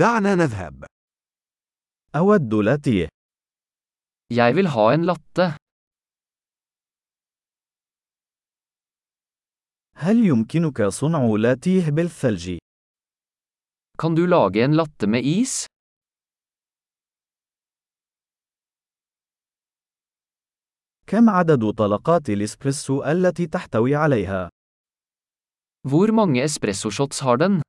دعنا نذهب. أود لاتيه. Jeg vil ha en latte. هل يمكنك صنع لاتيه بالثلج؟ Kan du lage en latte med is? كم عدد طلقات الإسبريسو التي تحتوي عليها؟ Hvor mange espressoshots har den?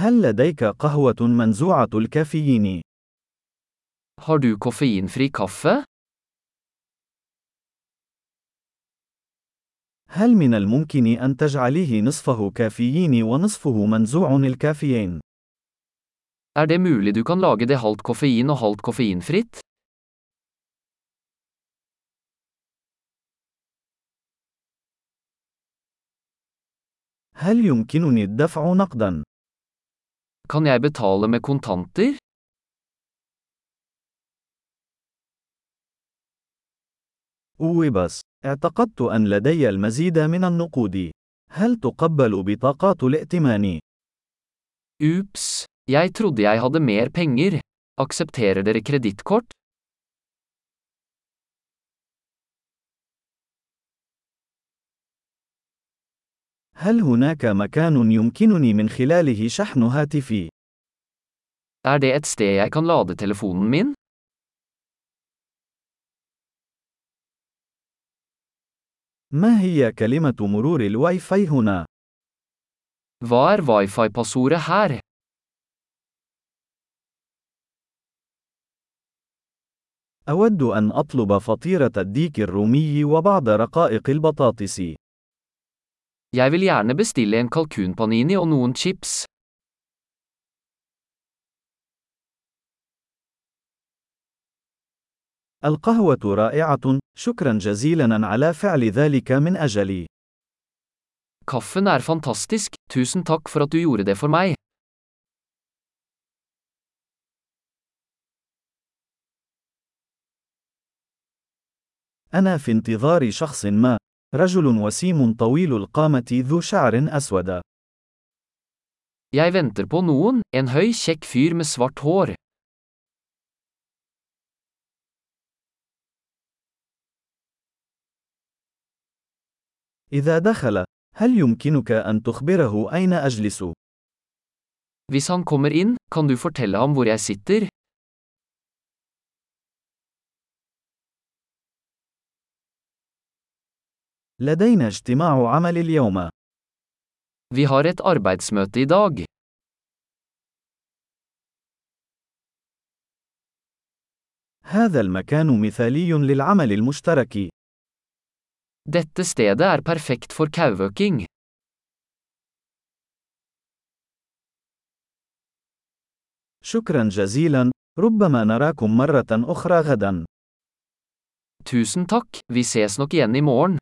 هل لديك قهوة منزوعة الكافيين؟ Har du koffeinfri kaffe? هل من الممكن أن تجعليه نصفه كافيين ونصفه منزوع الكافيين؟ Er det mulig du kan lage det halvt koffein og halvt koffeinfritt? هل يمكنني الدفع نقدا؟ Kan jeg betale med kontanter? أوي بس، اعتقدت أن لدي المزيد من النقود. هل تقبل بطاقات الائتمان؟ Ups, jeg trodde jeg hadde mer penger. Aksepterer dere kredittkort? هل هناك مكان يمكنني من خلاله شحن هاتفي؟ Er det et sted jeg kan lade telefonen min? ما هي كلمة مرور الواي فاي هنا؟ Hva er wifi-passordet her? أود أن أطلب فطيرة الديك الرومي وبعض رقائق البطاطس. Jeg vil gjerne bestille en kalkunpanini og noen chips. القهوة رائعة، شكرا جزيلا على فعل ذلك من أجلي. Kaffen er fantastisk, tusen takk for at du gjorde det for meg. أنا في انتظار شخص ما. رجل وسيم طويل القامة ذو شعر أسود. Jeg venter på noen, en høy, kjekk fyr med svart hår. إذا دخل، هل يمكنك أن تخبره أين أجلس؟ Hvis han kommer inn, kan du fortelle ham hvor jeg sitter? لدينا اجتماع عمل اليوم. Vi har et arbeidsmøte i dag. هذا المكان مثالي للعمل المشترك. Dette stedet er perfekt for kauøking. شكرا جزيلا، ربما نراكم مرة أخرى غدا. Tusen takk, vi ses nok igjen i morgen.